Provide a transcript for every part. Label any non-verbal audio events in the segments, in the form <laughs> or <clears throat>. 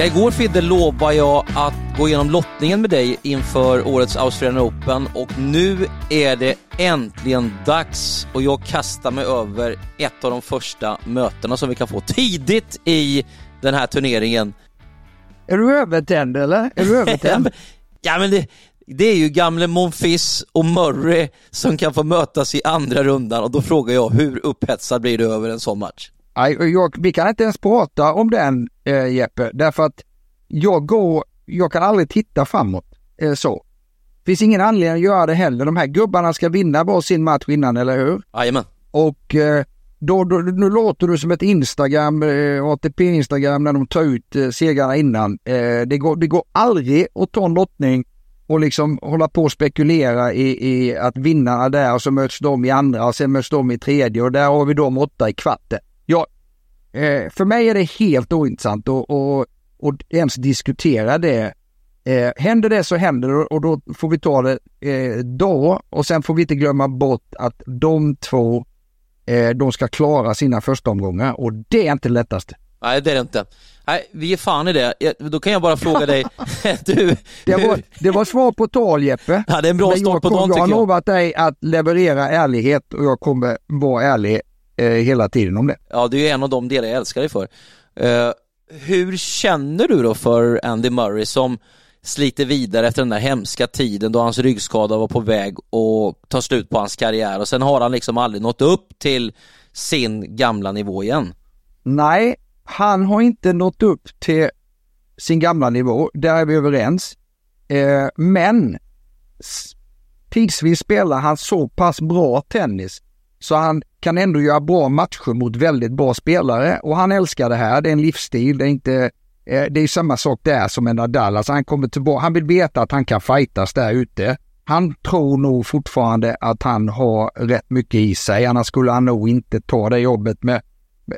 Ja, igår Fidde lovade jag att gå igenom lottningen med dig inför årets Australian Open och nu är det äntligen dags och jag kastar mig över ett av de första mötena som vi kan få tidigt i den här turneringen. Är du övertänd eller? Är du övertänd? <laughs> ja men det, det är ju gamle Monfils och Murray som kan få mötas i andra rundan och då frågar jag hur upphetsad blir du över en sån match? Nej, jag, vi kan inte ens prata om den eh, Jeppe, därför att jag går, jag kan aldrig titta framåt eh, så. Finns ingen anledning att göra det heller. De här gubbarna ska vinna bara sin match innan, eller hur? Jajamän. Och eh, då, då, nu låter du som ett Instagram, eh, ATP-Instagram när de tar ut eh, segrarna innan. Eh, det, går, det går aldrig att ta en lottning och liksom hålla på och spekulera i, i att vinnarna där och så möts de i andra och sen möts de i tredje och där har vi de åtta i kvarten. Eh, för mig är det helt ointressant och, och, och ens diskutera det. Eh, händer det så händer det och då får vi ta det eh, då och sen får vi inte glömma bort att de två eh, de ska klara sina första omgångar och det är inte det lättaste. Nej, det är det inte. Nej, vi är fan i det. Då kan jag bara fråga dig, <laughs> <laughs> du... Det var, det var svar på tal Jeppe. Ja, det är en bra start på dagen tycker jag. Jag har lovat dig att leverera ärlighet och jag kommer vara ärlig hela tiden om det. Ja, det är ju en av de delar jag älskar dig för. Uh, hur känner du då för Andy Murray som sliter vidare efter den där hemska tiden då hans ryggskada var på väg att ta slut på hans karriär och sen har han liksom aldrig nått upp till sin gamla nivå igen? Nej, han har inte nått upp till sin gamla nivå, där är vi överens. Eh, men tidsvis spelar han så pass bra tennis så han kan ändå göra bra matcher mot väldigt bra spelare och han älskar det här. Det är en livsstil. Det är inte eh, det är samma sak där som med Nadal. Alltså han kommer tillbaka. Han vill veta att han kan fightas där ute. Han tror nog fortfarande att han har rätt mycket i sig. Annars skulle han nog inte ta det jobbet med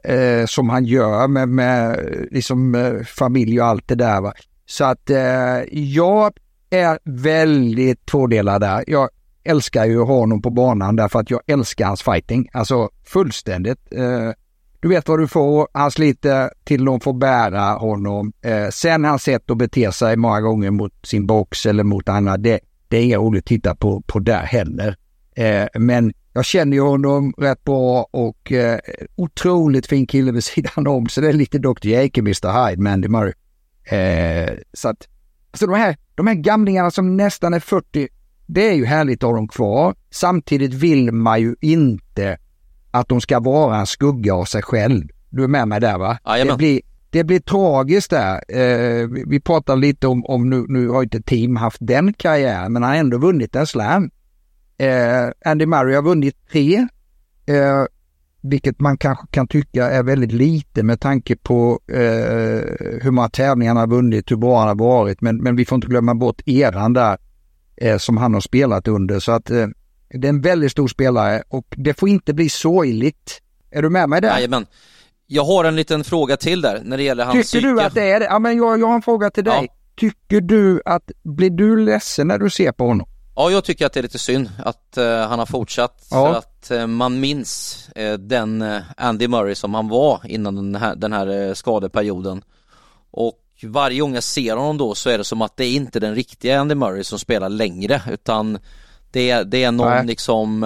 eh, som han gör med, med liksom, eh, familj och allt det där. Va? Så att eh, jag är väldigt tvådelad där. Jag älskar ju att ha honom på banan därför att jag älskar hans fighting. Alltså fullständigt. Eh, du vet vad du får. Han sliter till de får bära honom. Eh, sen hans sätt att bete sig många gånger mot sin box eller mot andra. Det, det är inget roligt att titta på, på där heller. Eh, men jag känner ju honom rätt bra och eh, otroligt fin kille vid sidan om. Så det är lite Dr. Jake, Mr. Hyde, Mandy Murray. Eh, så att, alltså de här, de här gamlingarna som nästan är 40, det är ju härligt att ha dem kvar. Samtidigt vill man ju inte att de ska vara en skugga av sig själv. Du är med mig där va? Det blir, det blir tragiskt där. Eh, vi, pratar lite om, om nu, nu har inte Team haft den karriären, men han har ändå vunnit en slam. Eh, Andy Murray har vunnit tre, eh, vilket man kanske kan tycka är väldigt lite med tanke på eh, hur många tävlingar han har vunnit, hur bra han har varit. Men, men vi får inte glömma bort eran där eh, som han har spelat under. Så att eh, det är en väldigt stor spelare och det får inte bli sorgligt. Är du med mig där? Jajamän. Jag har en liten fråga till där när det gäller hans Tycker du att det är det? Ja men jag, jag har en fråga till dig. Ja. Tycker du att, blir du ledsen när du ser på honom? Ja, jag tycker att det är lite synd att uh, han har fortsatt Ja. för att uh, man minns uh, den Andy Murray som han var innan den här, den här skadeperioden. Och varje gång jag ser honom då så är det som att det är inte den riktiga Andy Murray som spelar längre utan det, är- det är någon Nej. liksom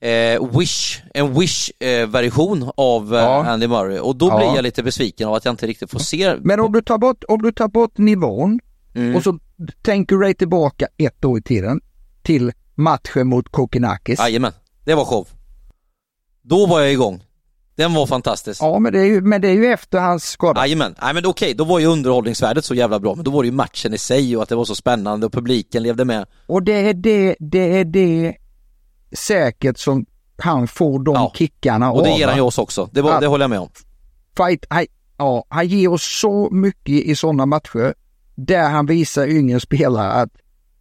eh, Wish, en Wish-version av eh, Ja. Andy Murray och då Ja. blir jag lite besviken av att jag inte riktigt får se Men om du tar bort, om du tar bort nivån Mm. och så tänker du dig tillbaka ett år i tiden till matchen mot Kokinakis. Jajamän, det var show. Då var jag igång. Den var fantastisk. Ja, men det, är ju, men det är ju efter hans skada. Jajamän, nej men okej, då var ju underhållningsvärdet så jävla bra, men då var det ju matchen i sig och att det var så spännande och publiken levde med. Och det är det, det är det säkert som han får de Ja. kickarna Och det av, ger han ju oss också, det, var, det håller jag med om. Fight, han, ja, han ger oss så mycket i sådana matcher där han visar yngre spelare att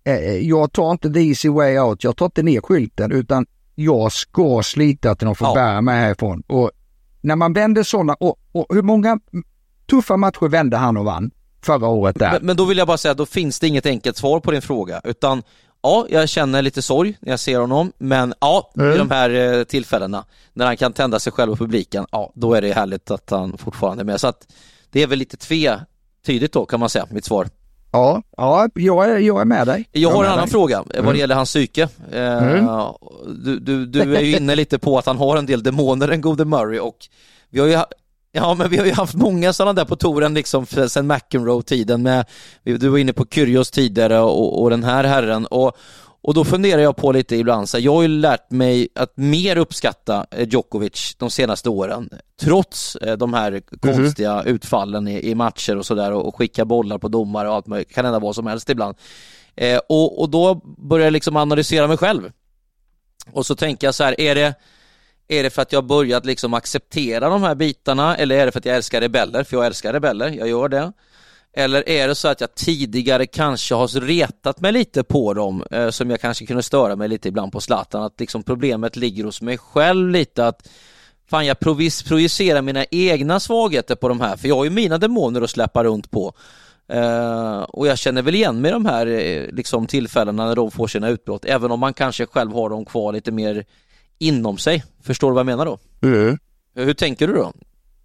eh, jag tar inte the easy way out, jag tar inte ner skylten utan jag ska slita till de får Ja. bära mig härifrån. Och när man vänder sådana, och, och hur många tuffa matcher vände han och vann förra året där? Men, men då vill jag bara säga att då finns det inget enkelt svar på din fråga, utan ja, jag känner lite sorg när jag ser honom, men ja, Mm. i de här eh, tillfällena när han kan tända sig själv och publiken, ja, då är det härligt att han fortfarande är med. Så att det är väl lite tve, tydligt då kan man säga, mitt svar. Ja, ja jag, är, jag är med dig. Jag, jag har en annan dig. fråga vad Mm. det gäller hans psyke. Eh, Mm. du, du, du är ju inne lite på att han har en del demoner, den gode Murray och vi har ju Ja men vi har ju haft många sådana där på touren liksom sen McEnroe-tiden med, du var inne på Kyrgios tidigare och, och den här herren och, och då funderar jag på lite ibland, så här, jag har ju lärt mig att mer uppskatta eh, Djokovic de senaste åren trots eh, de här konstiga utfallen i, i matcher och sådär och, och skicka bollar på domare och allt möjligt, kan hända vad som helst ibland. Eh, och, och då börjar jag liksom analysera mig själv. Och så tänker jag så här, är det, är det för att jag börjat liksom acceptera de här bitarna eller är det för att jag älskar rebeller? För jag älskar rebeller, jag gör det. Eller är det så att jag tidigare kanske har retat mig lite på dem eh, som jag kanske kunde störa mig lite ibland på Zlatan att liksom problemet ligger hos mig själv lite att fan jag projicerar mina egna svagheter på de här för jag har ju mina demoner att släppa runt på Eh, och jag känner väl igen mig de här eh, liksom, tillfällena när de får sina utbrott även om man kanske själv har dem kvar lite mer inom sig. Förstår du vad jag menar då? Hur tänker du då?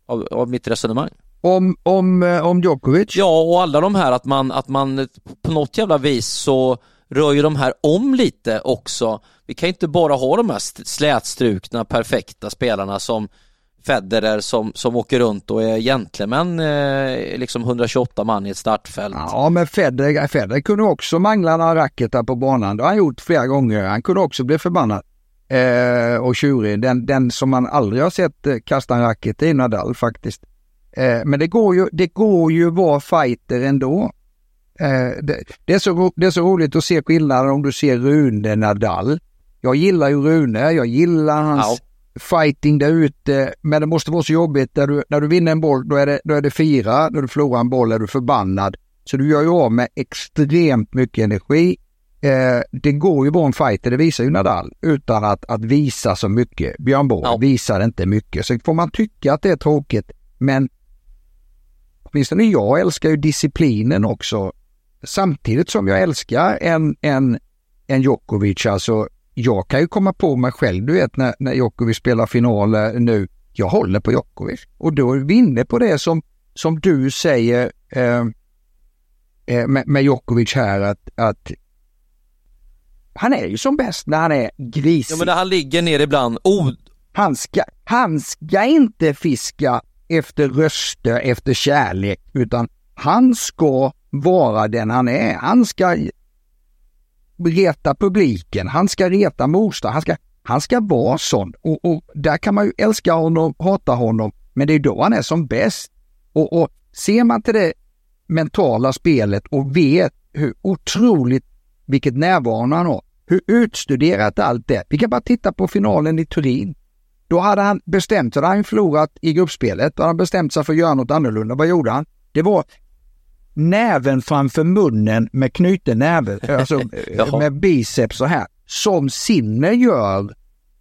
Av, av mitt resonemang? Om, om, eh, om Djokovic? Ja, och alla de här att man, att man på något jävla vis så rör ju de här om lite också. Vi kan ju inte bara ha de här st- slätstrukna, perfekta spelarna som Federer som, som åker runt och är gentlemän, eh, liksom 128 man i ett startfält. Ja, men Federer, Federer kunde också mangla några racketar på banan. Det har han gjort flera gånger. Han kunde också bli förbannad eh, och tjurig. Den, den som man aldrig har sett eh, kasta en racket är Nadal faktiskt. Eh, men det går ju, det går ju vara fighter ändå. Eh, det, det, är så, det är så roligt att se skillnaden om du ser Rune Nadal. Jag gillar ju Rune, jag gillar hans Ja. fighting där ute, men det måste vara så jobbigt när du, när du vinner en boll, då är, det, då är det fyra, när du förlorar en boll är du förbannad. Så du gör ju av med extremt mycket energi. Eh, det går ju vara en fighter, det visar ju Nadal, utan att, att visa så mycket. Björn Borg Ja. visar inte mycket, så får man tycka att det är tråkigt, men åtminstone jag älskar ju disciplinen också. Samtidigt som jag älskar en, en, en Djokovic, alltså jag kan ju komma på mig själv, du vet när, när Djokovic spelar finaler nu, jag håller på Djokovic. Och då är vi inne på det som, som du säger eh, eh, med, med Djokovic här att, att han är ju som bäst när han är grisig. Ja men när han ligger ner ibland, oh, Han ska, han ska inte fiska efter röster, efter kärlek, utan han ska vara den han är. Han ska reta publiken, han ska reta motståndare, han ska, han ska vara sån. Och, och där kan man ju älska honom, hata honom, men det är då han är som bäst. Och, och ser man till det mentala spelet och vet hur otroligt, vilket närvaro han har, hur utstuderat allt det. Vi kan bara titta på finalen i Turin. Då hade han bestämt sig, då hade han förlorat i gruppspelet, då hade han bestämt sig för att göra något annorlunda. Vad gjorde han? Det var näven framför munnen med knuten näve, <laughs> alltså Jaha. med biceps så här, som Sinner gör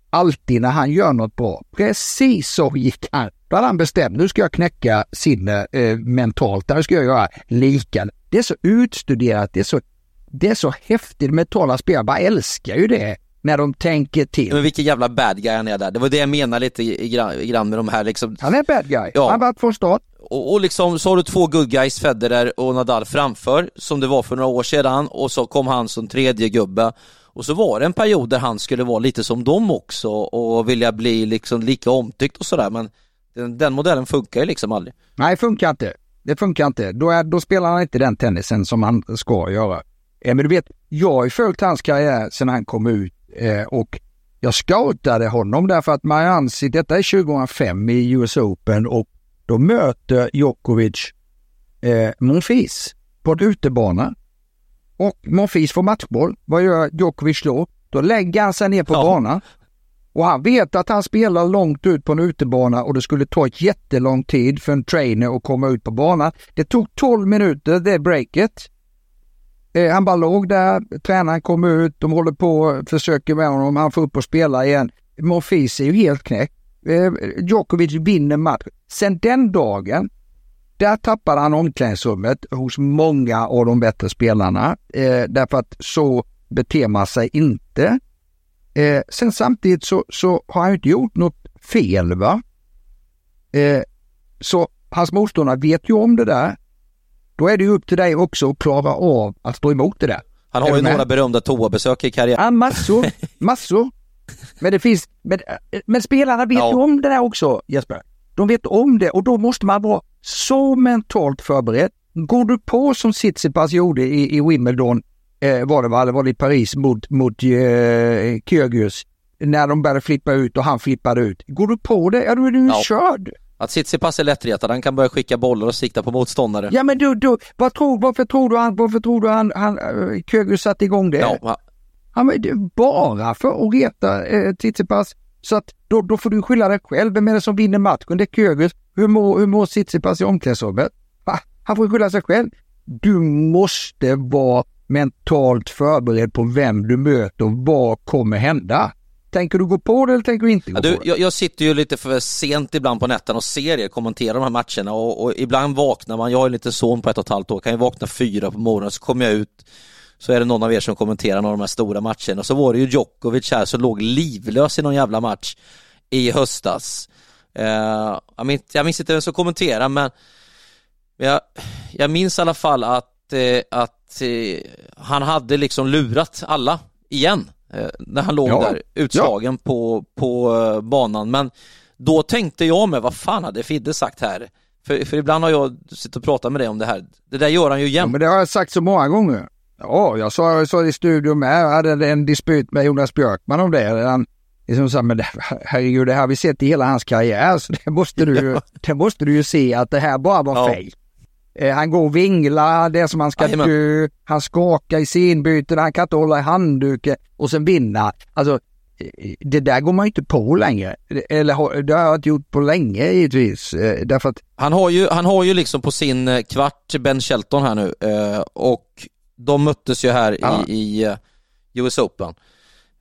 alltid när han gör något bra. Precis så gick han. Då hade han bestämt, nu ska jag knäcka Sinner eh, mentalt, här ska jag göra lika. Det är så utstuderat, det är så, det är så häftigt. Mentala spelare bara älskar ju det när de tänker till. men vilken jävla bad guy han är där. Det var det jag menade lite i, i, grann- med de här liksom Han är bad guy. Ja. Han varit från start. och, och liksom så har du två good guys, Federer och Nadal framför, som det var för några år sedan och så kom han som tredje gubbe och så var det en period där han skulle vara lite som dem också och vilja bli liksom lika omtyckt och sådär men den, den modellen funkar ju liksom aldrig. Nej, funkar inte. Det funkar inte. Då, är, då spelar han inte den tennisen som han ska göra. Men du vet, jag har ju följt hans karriär sedan han kom ut eh, och jag scoutade honom därför att Mariansi, detta är 2005 i US Open och då möter Djokovic eh, Monfils på en utebana. Och Monfils får matchboll. Vad gör Djokovic då? Då lägger han sig ner på Ja. banan. Och han vet att han spelar långt ut på en utebana och det skulle ta ett jättelång tid för en trainer att komma ut på banan. Det tog 12 minuter, det breaket. Eh, han bara låg där, tränaren kom ut, de håller på, försöker med honom, han får upp och spela igen. Morfis är ju helt knäckt. Eh, Djokovic vinner matchen. Sen den dagen, där tappade han omklädningsrummet hos många av de bättre spelarna. Eh, därför att så beter man sig inte. Eh, sen samtidigt så, så har han ju inte gjort något fel va. Eh, så hans motståndare vet ju om det där då är det upp till dig också att klara av att stå emot det där. Han har ju med? några berömda toabesök i karriären. Ja, massor, <laughs> massor. Men det finns, men, men spelarna vet Ja. ju om det där också Jesper. De vet om det och då måste man vara så mentalt förberedd. Går du på som Tsitsipas gjorde i, i Wimbledon, eh, var det va, eller var det i Paris mot, mot eh, Kyrgios, när de började flippa ut och han flippade ut. Går du på det, ja då är du ju Ja. körd. Att Tsitsipas är lättretad, han kan börja skicka bollar och sikta på motståndare. Ja men du, du vad tror, varför tror du han, varför tror du han, han eh, Kyrgios satte igång det? Ja, ha- Ja, men det är bara för att reta eh, Tsitsipas. Så att då, då får du skylla dig själv. Vem är det som vinner matchen? Det är Kyrgios. Hur mår, hur mår Tsitsipas i omklädningsrummet? Va? Han får skylla sig själv. Du måste vara mentalt förberedd på vem du möter och vad kommer hända. Tänker du gå på det eller tänker du inte gå Ja, du, på det? jag, jag sitter ju lite för sent ibland på nätterna och ser er kommentera de här matcherna och, och ibland vaknar man, jag har ju lite son på ett och ett halvt år, kan ju vakna fyra på morgonen så kommer jag ut så är det någon av er som kommenterar någon av de här stora matcherna och så var det ju Djokovic här som låg livlös i någon jävla match i höstas. Eh, jag, minns, jag minns inte vem som kommenterade men jag, jag minns i alla fall att, eh, att eh, han hade liksom lurat alla igen när han låg Ja. där utslagen på, på eh, banan. Men då tänkte jag med, vad fan hade Fidde sagt här? För, för ibland har jag suttit och pratat med dig om det här. Det där gör han ju Ja, jämt. men det har jag sagt så många gånger. Ja, jag sa, jag sa i studion med. Jag hade en dispyt med Jonas Björkman om det. Han liksom sa, men det, herregud, det här har vi sett i hela hans karriär. Så det måste du, ju- <laughs> det måste du ju se att det här bara var Ja. fel. Eh, han går och vinglar, det är som han ska Jajamän. dö. Han skakar i scenbyten, han kan inte hålla i handduken och sen vinna. Alltså, eh, det där går man ju inte på längre. Eller det har jag inte gjort på länge givetvis. Eh, därför att Han har ju, han har ju liksom på sin eh, kvart Ben Shelton här nu eh, och de möttes ju här Ja. i, i eh, US Open.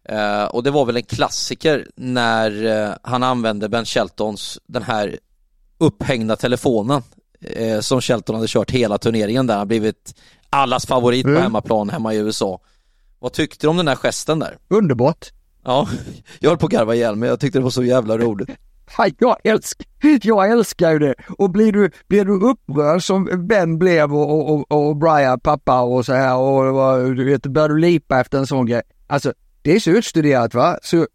Eh, och det var väl en klassiker när eh, han använde Ben Sheltons den här upphängda telefonen eh, som Shelton hade kört hela turneringen där. Han blivit allas favorit på Mm. hemmaplan hemma i USA. Vad tyckte du om den där gesten där? underbart. Ja, <laughs> jag höll på att garva ihjäl mig. Jag tyckte det var så jävla roligt. Ja, Jag älskar, jag älskar ju det. Och blir du, blir du upprörd som Ben blev och, och, och, Brian pappa och så här och du vet, börjar du lipa efter en sån grej. Alltså det är så utstuderat va. Så,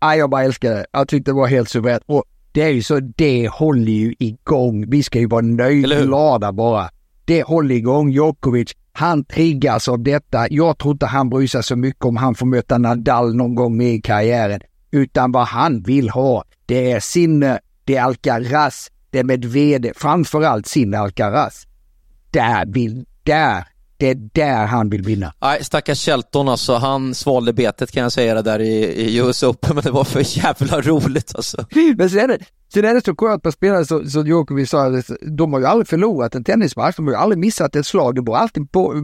ja, jag bara älskar det. Jag tyckte det var helt suveränt. Och det är ju så, det håller ju igång. Vi ska ju vara nöjda, hur? glada bara. Det håller igång Djokovic. Han triggas av detta. Jag tror inte han bryr sig så mycket om han får möta Nadal någon gång mer i karriären. Utan vad han vill ha, det är Sinne, det är Alcaraz, det är Medvedev, framförallt Sinne Alcaraz. Där vill, där, det är där han vill vinna. Nej, stackars Shelton alltså, han svalde betet kan jag säga det där i, i US Open, men det var för jävla roligt alltså. Men sen är det, sen är det så skönt med spelare som, som Djokovic sa, de har ju aldrig förlorat en tennismatch, de har ju aldrig missat ett slag, det beror alltid på,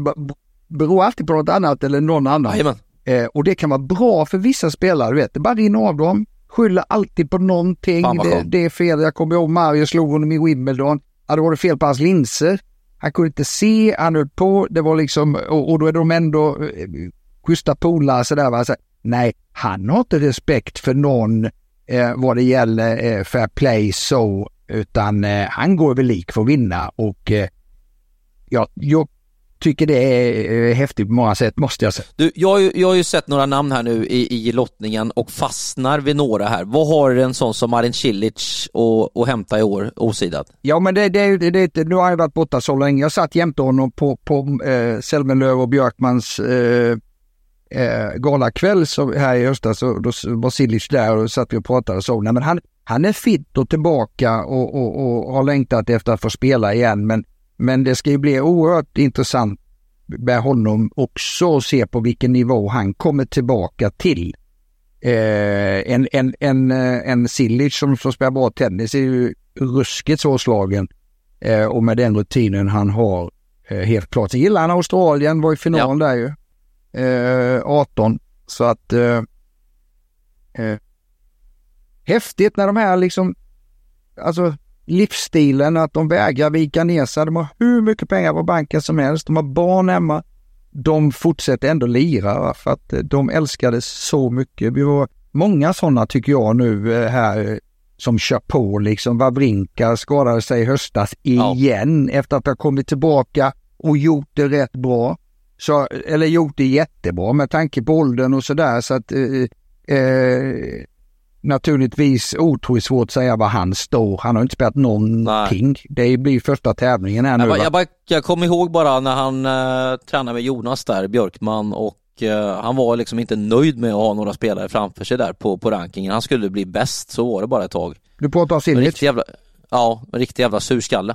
beror alltid på något annat eller någon annan. Jajamän. Eh, och det kan vara bra för vissa spelare, du vet, det bara rinner av dem. Skyller alltid på någonting. Det, det är fel. Jag kommer ihåg Mario slog honom i Wimbledon. Hade varit fel på hans linser. Han kunde inte se, han höll på. Det var liksom, och, och då är de ändå eh, schyssta polare sådär. Va? Så, nej, han har inte respekt för någon eh, vad det gäller eh, fair play så, utan eh, han går över lik för att vinna och eh, jag, jag tycker det är eh, häftigt på många sätt, måste jag säga. Du, jag, har ju, jag har ju sett några namn här nu i, i lottningen och fastnar vid några här. Vad har en sån som Marin Cilic och, och hämta i år osidad? Ja men det, det, det, nu har han varit borta så länge. Jag satt jämte honom på, på eh, Selmenlöv och Björkmans eh, eh, galakväll som, här i höstas. Och då var Silic där och satt vi och pratade och så. Nej, men han, han är fit och tillbaka och, och, och har längtat efter att få spela igen. Men, men det ska ju bli oerhört intressant med honom också att se på vilken nivå han kommer tillbaka till. Eh, en, en, en, eh, en Silic som, som spelar bra tennis är ju ruskigt svårslagen. Eh, och med den rutinen han har, eh, helt klart. Sen gillar han Australien, var i final där ju. Eh, 18. Så att... Eh, eh, häftigt när de här liksom, alltså livsstilen, att de vägrar vika ner sig. De har hur mycket pengar på banken som helst. De har barn hemma. De fortsätter ändå lira för att eh, de älskade så mycket. Vi var många sådana tycker jag nu eh, här eh, som kör på liksom. Wawrinka skadade sig i höstas igen ja. efter att ha kommit tillbaka och gjort det rätt bra. Så, eller gjort det jättebra med tanke på åldern och sådär så att eh, eh, naturligtvis otroligt svårt att säga var han står. Han har inte spelat någonting. Nej. Det blir första tävlingen här nu. Jag, jag, bara, jag kommer ihåg bara när han eh, tränade med Jonas där, Björkman och eh, han var liksom inte nöjd med att ha några spelare framför sig där på, på rankingen. Han skulle bli bäst, så var det bara ett tag. Du pratar om Silic? Ja, en riktig jävla surskalle.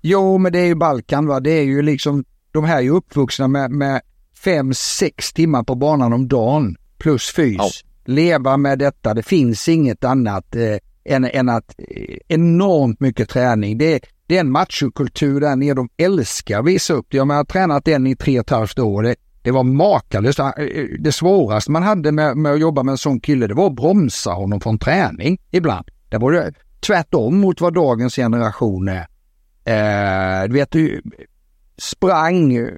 Jo, men det är ju Balkan va. Det är ju liksom, de här är ju uppvuxna med, med fem, sex timmar på banan om dagen plus fys. Ja leva med detta. Det finns inget annat eh, än, än att eh, enormt mycket träning. Det, det är en machokultur där nere. De älskar att visa upp det. Jag har tränat den i tre och ett halvt år. Det, det var makalöst. Eh, eh, det svåraste man hade med, med att jobba med en sån kille, det var att bromsa honom från träning ibland. Det var det tvärtom mot vad dagens generation är. Eh, du vet, du sprang,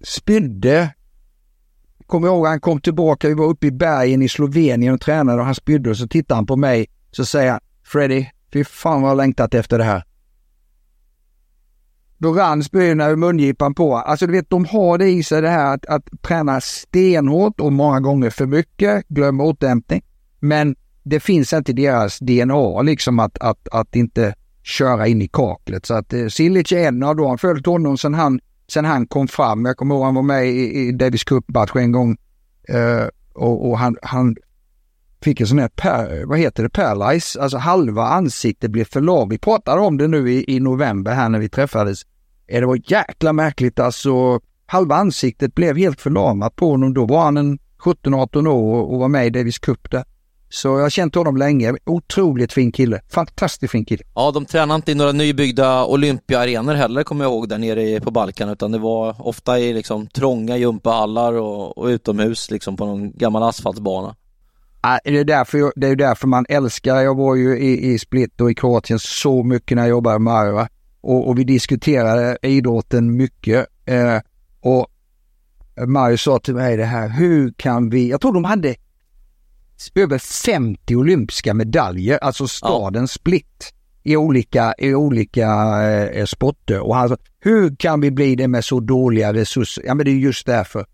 spydde, kommer ihåg han kom tillbaka, vi var uppe i bergen i Slovenien och tränade och han spydde och så tittade han på mig. Så säger han, Freddy, fy fan vad jag längtat efter det här. Då rann spyorna ur mungipan på. Alltså du vet, de har det i sig det här att, att träna stenhårt och många gånger för mycket, glöm återhämtning. Men det finns inte i deras DNA liksom att, att, att inte köra in i kaklet. Så att eh, Silic är en av dem, följt honom sedan han sen han kom fram. Jag kommer ihåg han var med i, i Davis Cup-match en gång uh, och, och, han, han fick en sån här, per, vad heter det, paralyze, alltså halva ansiktet blev förlamat. Vi pratade om det nu i, i november här när vi träffades. Eh, det var jäkla märkligt alltså. Halva ansiktet blev helt förlamat på honom. Då var han en 17-18 år och var med i Davis Cup där. Så jag har känt honom länge. Otroligt fin kille. Fantastiskt fin kille. Ja, de tränar inte i några nybyggda Olympiaarenor heller kommer jag ihåg där nere på Balkan utan det var ofta i liksom trånga gympahallar och, och utomhus liksom på någon gammal asfaltbana. Ja, det, är därför, det är därför man älskar, jag var ju i, i Split och i Kroatien så mycket när jag jobbade med Arva och, och vi diskuterade idrotten mycket. Eh, och Mario sa till mig det här, hur kan vi, jag tror de hade över 50 olympiska medaljer, alltså staden. Split i olika, i olika eh, sporter. Och han sa, hur kan vi bli det med så dåliga resurser? Ja men det är just därför.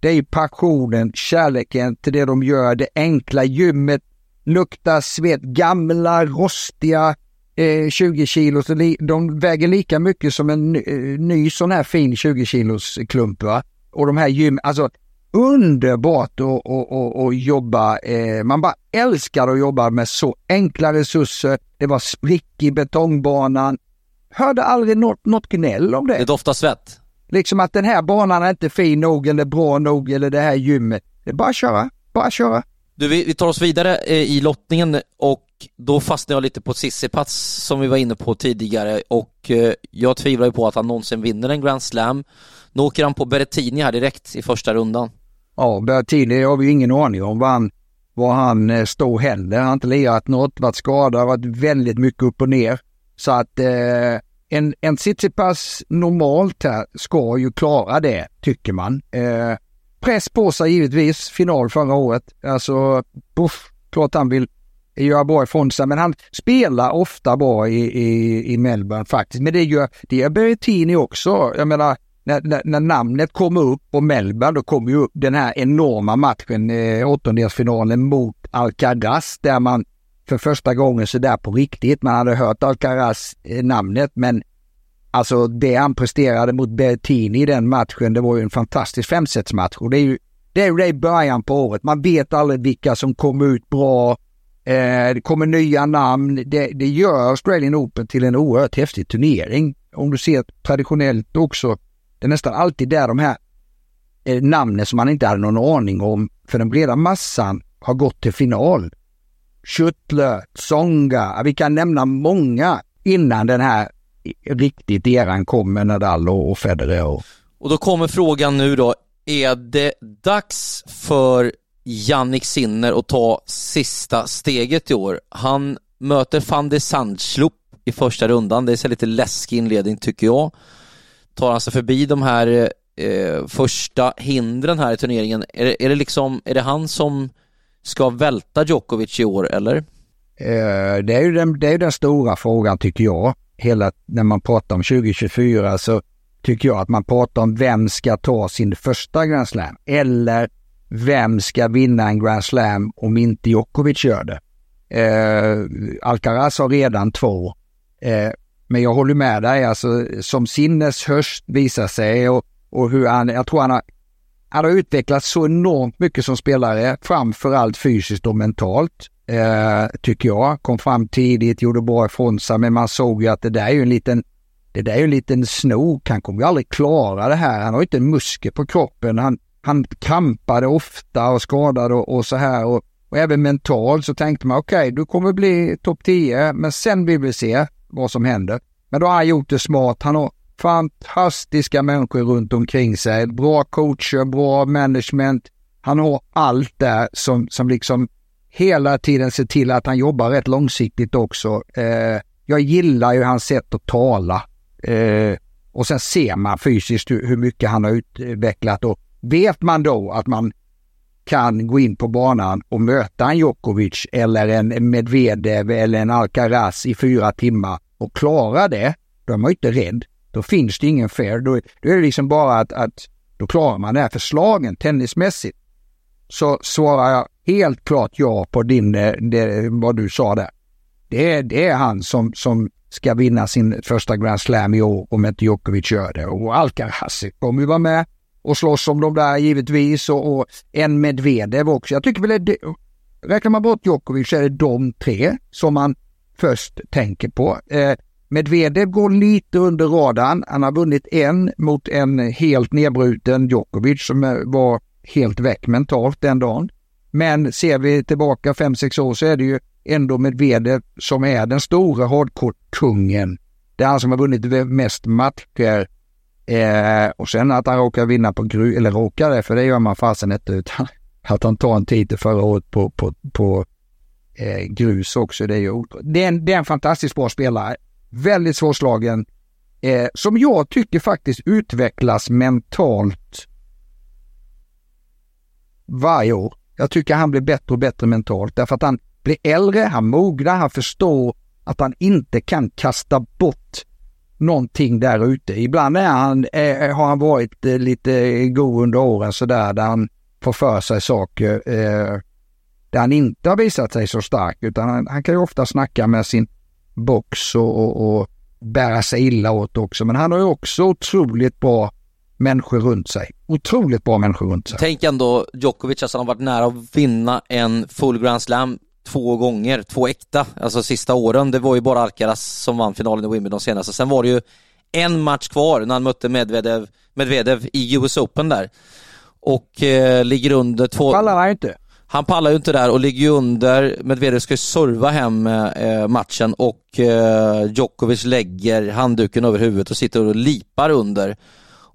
Det är passionen, kärleken till det de gör, det enkla gymmet, luktar svett, gamla rostiga eh, 20 kilo, de väger lika mycket som en eh, ny sån här fin 20 kilos klump. Va? Och de här gym, alltså underbart att, att, att, att jobba. Eh, man bara älskar att jobba med så enkla resurser. Det var sprick i betongbanan. Hörde aldrig något, något gnäll om det. Det doftar svett. Liksom att den här banan är inte fin nog eller bra nog eller det här gymmet. Det är bara att köra, bara att köra. Du, vi, vi tar oss vidare eh, i lottningen och då fastnade jag lite på Tsitsipas som vi var inne på tidigare och eh, jag tvivlar ju på att han någonsin vinner en Grand Slam. Nu åker han på Berrettini här direkt i första rundan. Ja, Bertini har vi ingen aning om vad han, vad han eh, står heller. Han har inte lirat något, varit skadad, varit väldigt mycket upp och ner. Så att eh, en, en Tsitsipas normalt här ska ju klara det, tycker man. Eh, press på sig givetvis, final förra året. Alltså, puff, klart han vill göra bra ifrån sig, men han spelar ofta bra i, i, i Melbourne faktiskt. Men det gör, det gör Berrettini också. Jag menar, när, när, när, namnet kommer upp på Melbourne, då kommer ju upp den här enorma matchen, eh, åttondelsfinalen mot Alcaraz, där man för första gången sådär på riktigt, man hade hört Alcaraz eh, namnet, men alltså det han presterade mot Bertini i den matchen, det var ju en fantastisk femsetsmatch och det är ju det är ju det i början på året. Man vet aldrig vilka som kommer ut bra. Eh, det kommer nya namn. Det, det gör Australian Open till en oerhört häftig turnering. Om du ser traditionellt också det är nästan alltid där de här eh, namnen som man inte hade någon aning om för den breda massan har gått till final. Schüttler, Tsonga, vi kan nämna många innan den här eh, riktigt eran kom med Nadal och Federer. Och... och då kommer frågan nu då, är det dags för Jannik Sinner att ta sista steget i år? Han möter van de Sandschlup i första rundan. Det är så lite läskig inledning tycker jag tar han sig förbi de här eh, första hindren här i turneringen. Är, är, det liksom, är det han som ska välta Djokovic i år eller? Eh, det, är ju den, det är den stora frågan tycker jag. Hela, när man pratar om 2024 så tycker jag att man pratar om vem ska ta sin första Grand Slam eller vem ska vinna en Grand Slam om inte Djokovic gör det. Eh, Alcaraz har redan två. Eh, men jag håller med dig, alltså som sinnes höst visar sig och, och hur han, jag tror han har, han har utvecklats så enormt mycket som spelare, framförallt fysiskt och mentalt. Eh, tycker jag. Kom fram tidigt, gjorde bra ifrån sig, men man såg ju att det där är ju en liten det där är ju en liten snok, han kommer ju aldrig klara det här. Han har ju inte muskel på kroppen. Han, han kampade ofta och skadade och, och så här. Och, och, även mentalt så tänkte man okej, okay, du kommer bli topp 10, men sen vill vi se vad som händer. Men då har han gjort det smart. Han har fantastiska människor runt omkring sig. Bra coacher, bra management. Han har allt där som, som liksom hela tiden ser till att han jobbar rätt långsiktigt också. Eh, jag gillar ju hans sätt att tala. Eh, och sen ser man fysiskt hur, hur, mycket han har utvecklat och vet man då att man kan gå in på banan och möta en Djokovic eller en Medvedev eller en Alcaraz i fyra timmar och klara det, då är man ju inte rädd. Då finns det ingen fair. Då, då är det liksom bara att, att då klarar man det här förslagen tennismässigt. Så svarar jag helt klart ja på din, eh, det, vad du sa där. Det är, det är han som, som ska vinna sin första Grand Slam i år om inte Djokovic gör det. Och Alcaraz kommer ju vara med och slåss om de där givetvis och, och en Medvedev också. Jag tycker väl det, räknar man bort Djokovic så är det de tre som man först tänker på. Eh, Medvedev går lite under radarn. Han har vunnit en mot en helt nedbruten Djokovic som eh, var helt väck mentalt den dagen. Men ser vi tillbaka 5-6 år så är det ju ändå Medvedev som är den stora hardcore-kungen. Det är han som har vunnit mest matcher. Eh, och sen att han råkar vinna på grus, eller råkar det, för det gör man fasen inte, utan <laughs> att han tar en titel förra året på, på, på eh, grus också. Det är ju det är, en, det är en fantastiskt bra spelare. Väldigt svårslagen. Eh, som jag tycker faktiskt utvecklas mentalt varje år. Jag tycker han blir bättre och bättre mentalt därför att han blir äldre, han mognar, han förstår att han inte kan kasta bort någonting där ute. Ibland är han, är, har han varit eh, lite god under åren sådär där han får för sig saker eh, där han inte har visat sig så stark utan han, han kan ju ofta snacka med sin box och, och, och bära sig illa åt också. Men han har ju också otroligt bra människor runt sig. Otroligt bra människor runt sig. Tänk ändå Djokovic, alltså han har varit nära att vinna en full Grand Slam två gånger, två äkta, alltså sista åren. Det var ju bara Alcaraz som vann finalen i Wimbledon senast. Sen var det ju en match kvar när han mötte Medvedev, Medvedev i US Open där. Och eh, ligger under två... Pallar han inte? Han pallar ju inte där och ligger ju under. Medvedev ska ju serva hem eh, matchen och eh, Djokovic lägger handduken över huvudet och sitter och lipar under.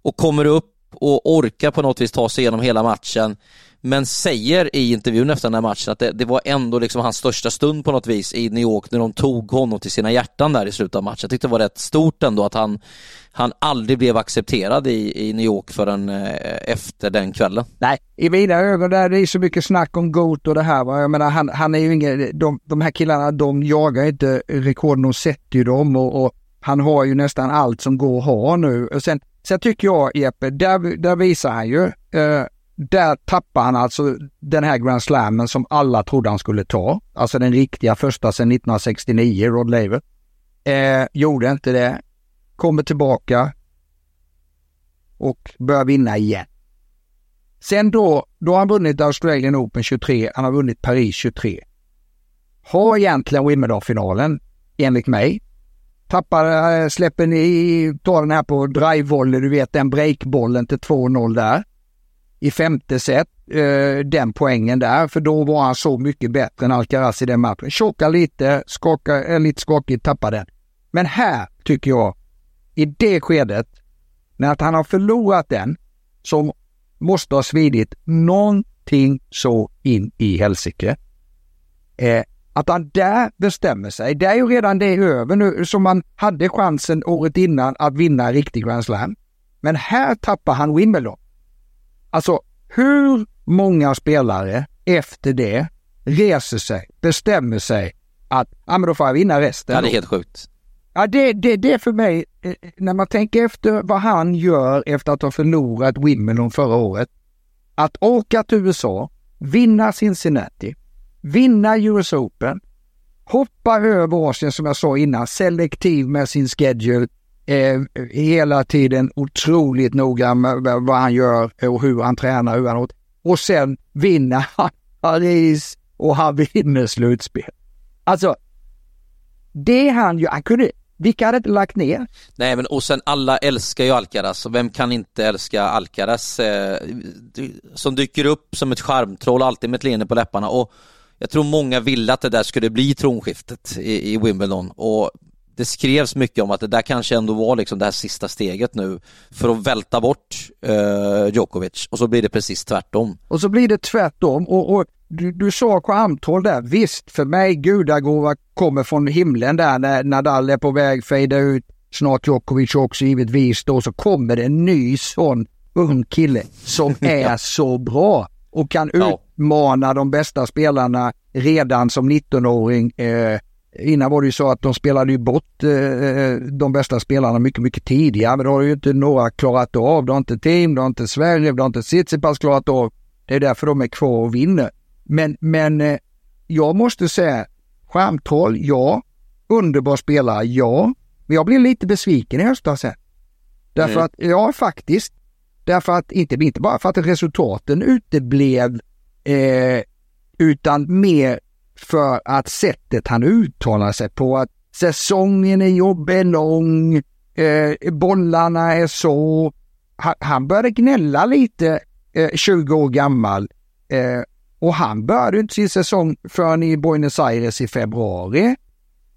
Och kommer upp och orkar på något vis ta sig igenom hela matchen men säger i intervjun efter den här matchen att det, det, var ändå liksom hans största stund på något vis i New York när de tog honom till sina hjärtan där i slutet av matchen. Jag tyckte det var rätt stort ändå att han, han aldrig blev accepterad i, i New York förrän eh, efter den kvällen. Nej, i mina ögon där det är så mycket snack om GOAT och det här. Va? Jag menar, han, han är ju ingen, de, de här killarna de jagar inte rekorden, de sätter ju dem och, och han har ju nästan allt som går att ha nu. Och sen, sen tycker jag Jeppe, där, där visar han ju eh, där tappar han alltså den här Grand Slammen som alla trodde han skulle ta. Alltså den riktiga första sedan 1969, Rod Laver. Eh, gjorde inte det. Kommer tillbaka och börjar vinna igen. Sen då, då har han vunnit Australian Open 23, han har vunnit Paris 23. Har egentligen Wimbledon-finalen, enligt mig. Tappar, eh, släpper ni, tar den här på drivevolley, du vet den breakbollen till 2-0 där i femte set, eh, den poängen där, för då var han så mycket bättre än Alcaraz i den matchen. Tjocka lite, skakar, eh, lite skakigt, tappar den. Men här tycker jag, i det skedet, när att han har förlorat den, som måste ha svidit någonting så in i helsike. Eh, att han där bestämmer sig, det är ju redan det över nu, som man hade chansen året innan att vinna en riktig Grand Slam. Men här tappar han Wimbledon. Alltså hur många spelare efter det reser sig, bestämmer sig att ja, men då får jag vinna resten. Ja, det är helt sjukt. Ja, det, det, det för mig, eh, när man tänker efter vad han gör efter att ha förlorat Wimbledon förra året. Att åka till USA, vinna Cincinnati, vinna US Open, hoppa över Asien som jag sa innan, selektiv med sin schedule, eh, hela tiden otroligt noga med vad han gör och hur han tränar, hur han åt. Och sen vinna <laughs> Paris och han vinner slutspel. Alltså, det han gör, han kunde, vilka hade inte lagt ner? Nej men och sen alla älskar ju Alcaraz och vem kan inte älska Alcaraz eh, som dyker upp som ett charmtroll alltid med ett leende på läpparna och jag tror många ville att det där skulle bli tronskiftet i, i Wimbledon. Och det skrevs mycket om att det där kanske ändå var liksom det här sista steget nu för att välta bort eh, Djokovic. Och så blir det precis tvärtom. Och så blir det tvärtom. Och, och du, du sa Kvarmtroll där, visst för mig gudagåva kommer från himlen där när Nadal är på väg fejda ut, snart Djokovic också givetvis då så kommer det en ny sån ung kille som <laughs> är så bra och kan ja. Utmana de bästa spelarna redan som 19-åring. Eh, innan var det ju så att de spelade ju bort eh, de bästa spelarna mycket, mycket tidigare. Men det har ju inte några klarat av. Det har inte Team, det har inte Sverige, det har inte Tsitsipas klarat av. Det är därför de är kvar och vinner. Men, men eh, jag måste säga, skärmtroll, ja. Underbar spelare, ja. Men jag blev lite besviken i höstas. Därför mm. att, ja faktiskt. Därför att, inte, inte bara för att resultaten uteblev, eh, utan mer för att sättet han uttalar sig på, att säsongen är jobbig, lång, eh, bollarna är så. Han, han började gnälla lite, eh, 20 år gammal. Eh, och han började inte sin säsong förrän i Buenos Aires i februari.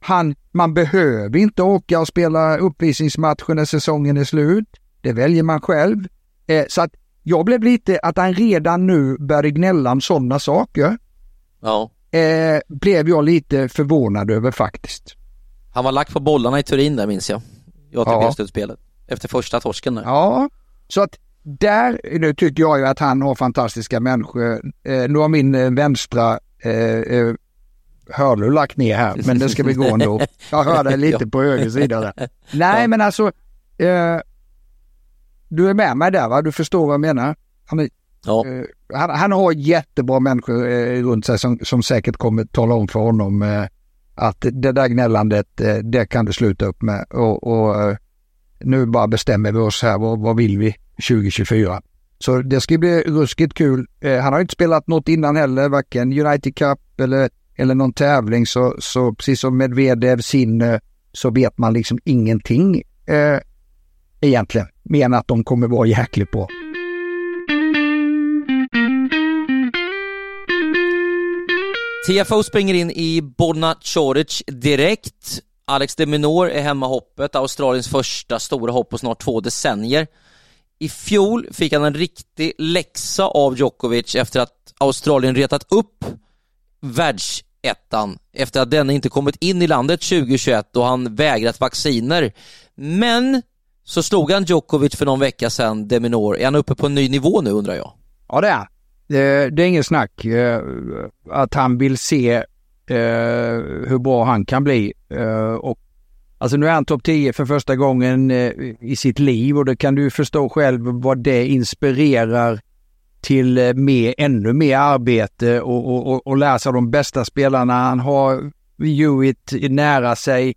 Han, man behöver inte åka och spela uppvisningsmatcher när säsongen är slut. Det väljer man själv. Eh, så att jag blev lite att han redan nu började gnälla om sådana saker. Ja. Eh, blev jag lite förvånad över faktiskt. Han var lagt på bollarna i Turin där minns jag. I ATP-slutspelet. Ja. Efter första torsken där. Ja, så att där nu tycker jag ju att han har fantastiska människor. Eh, nu har min eh, vänstra eh, eh, hörlur lagt ner här, men det ska vi gå ändå. <laughs> Jag hörde lite på höger sida där. <laughs> Nej, men alltså. Eh, du är med mig där va? Du förstår vad jag menar? Han, ja. eh, han, han, har jättebra människor eh, runt sig som, som säkert kommer tala om för honom eh, att det där gnällandet, eh, det kan du sluta upp med. Och, och nu bara bestämmer vi oss här, vad, vad vill vi? 2024. Så det ska bli ruskigt kul. Eh, han har inte spelat något innan heller, varken United Cup eller, eller någon tävling. Så, så precis som Medvedev, Sinne, så vet man liksom ingenting eh, egentligen. Mer än att de kommer vara jäkligt bra. TFO springer in i Borna Choric direkt. Alex de Minor är hemmahoppet, Australiens första stora hopp på snart två decennier. I fjol fick han en riktig läxa av Djokovic efter att Australien retat upp världsettan efter att denne inte kommit in i landet 2021 och han vägrat vacciner. Men så slog han Djokovic för någon vecka sedan, Deminor. Är han uppe på en ny nivå nu undrar jag? Ja det är det, det är ingen snack eh, att han vill se eh, hur bra han kan bli eh, och Alltså nu är han topp 10 för första gången eh, i sitt liv och det kan du förstå själv vad det inspirerar till eh, mer, ännu mer arbete och, och, och, läsa lära sig av de bästa spelarna. Han har Hewitt nära sig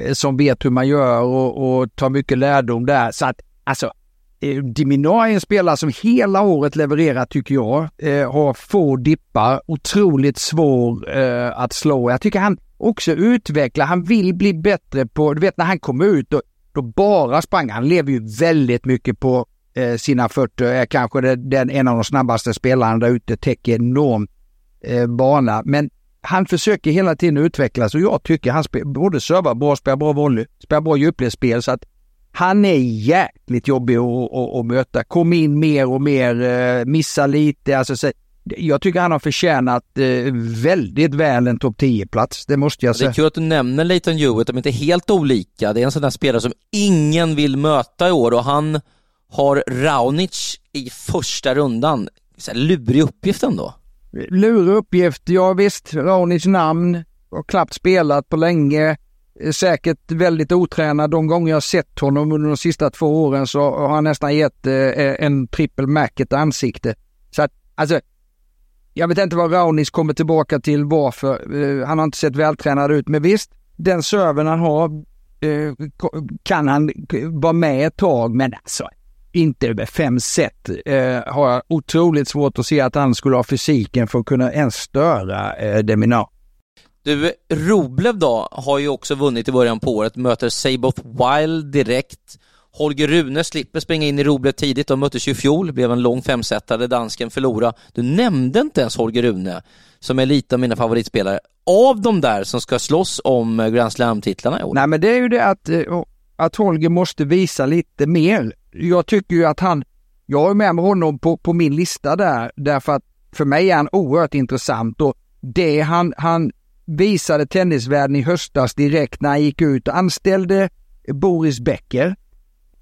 Eh, som vet hur man gör och, och tar mycket lärdom där. Så att alltså, eh, Dimina är en spelare som hela året levererar tycker jag. Eh, har få dippar, otroligt svår eh, att slå. Jag tycker han också utvecklar, Han vill bli bättre på, du vet när han kom ut då, då bara sprang han. lever ju väldigt mycket på eh, sina fötter. Är kanske den, en av de snabbaste spelarna där ute. Täcker enormt eh, bana. Men han försöker hela tiden utvecklas och jag tycker han spel, både servar bra, spelar bra volley, spelar bra djupledsspel. Så att han är jäkligt jobbig att, att, att möta. Kom in mer och mer, eh, missa lite. Alltså, så, jag tycker han har förtjänat eh, väldigt väl en topp 10-plats, det måste jag säga. Det är kul att du nämner Leighton Hewitt, de är inte helt olika. Det är en sån där spelare som ingen vill möta i år och han har Raunic i första rundan. Så lurig uppgift ändå. Lurig uppgift, ja visst. Raunic namn. har knappt spelat på länge. Eh, säkert väldigt otränad. De gånger jag sett honom under de sista två åren så har han nästan gett eh, eh, en trippel Mac ett ansikte. Så att, alltså, jag vet inte vad Raunis kommer tillbaka till varför. Han har inte sett vältränad ut. Men visst, den serven han har kan han vara med ett tag. Men alltså, inte över fem set uh, har jag otroligt svårt att se att han skulle ha fysiken för att kunna ens störa uh, Deminar. Du, Roblev då har ju också vunnit i början på året, möter Saboth Wild direkt. Holger Rune slipper springa in i Roblev tidigt, de möttes ju i fjol, blev en lång femsetare, dansken förlora. Du nämnde inte ens Holger Rune, som är lite av mina favoritspelare, av de där som ska slåss om Grand Slam-titlarna i år. Nej men det är ju det att, eh, att Holger måste visa lite mer. Jag tycker ju att han, jag är med med honom på, på min lista där, därför att för mig är han oerhört intressant och det han, han visade tennisvärlden i höstas direkt när han gick ut och anställde Boris Becker.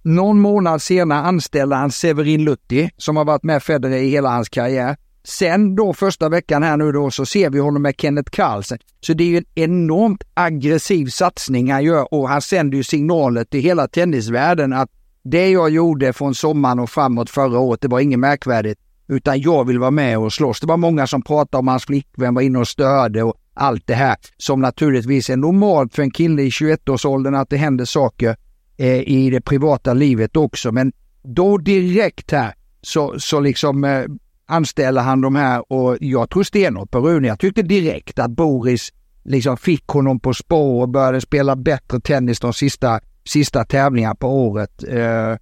Någon månad senare anställde han Severin Lutti som har varit med Federer i hela hans karriär. Sen då första veckan här nu då så ser vi honom med Kenneth Carlsen. Så det är ju en enormt aggressiv satsning han gör och han sänder ju signaler till hela tennisvärlden att det jag gjorde från sommaren och framåt förra året, det var inget märkvärdigt. Utan jag vill vara med och slåss. Det var många som pratade om hans flickvän var inne och störde och allt det här som naturligtvis är normalt för en kille i 21-årsåldern att det händer saker eh, i det privata livet också. Men då direkt här så, så liksom eh, anställer han de här och jag tror stenhårt på Rune. Jag tyckte direkt att Boris liksom fick honom på spår och började spela bättre tennis de sista, sista tävlingar på året. Eh,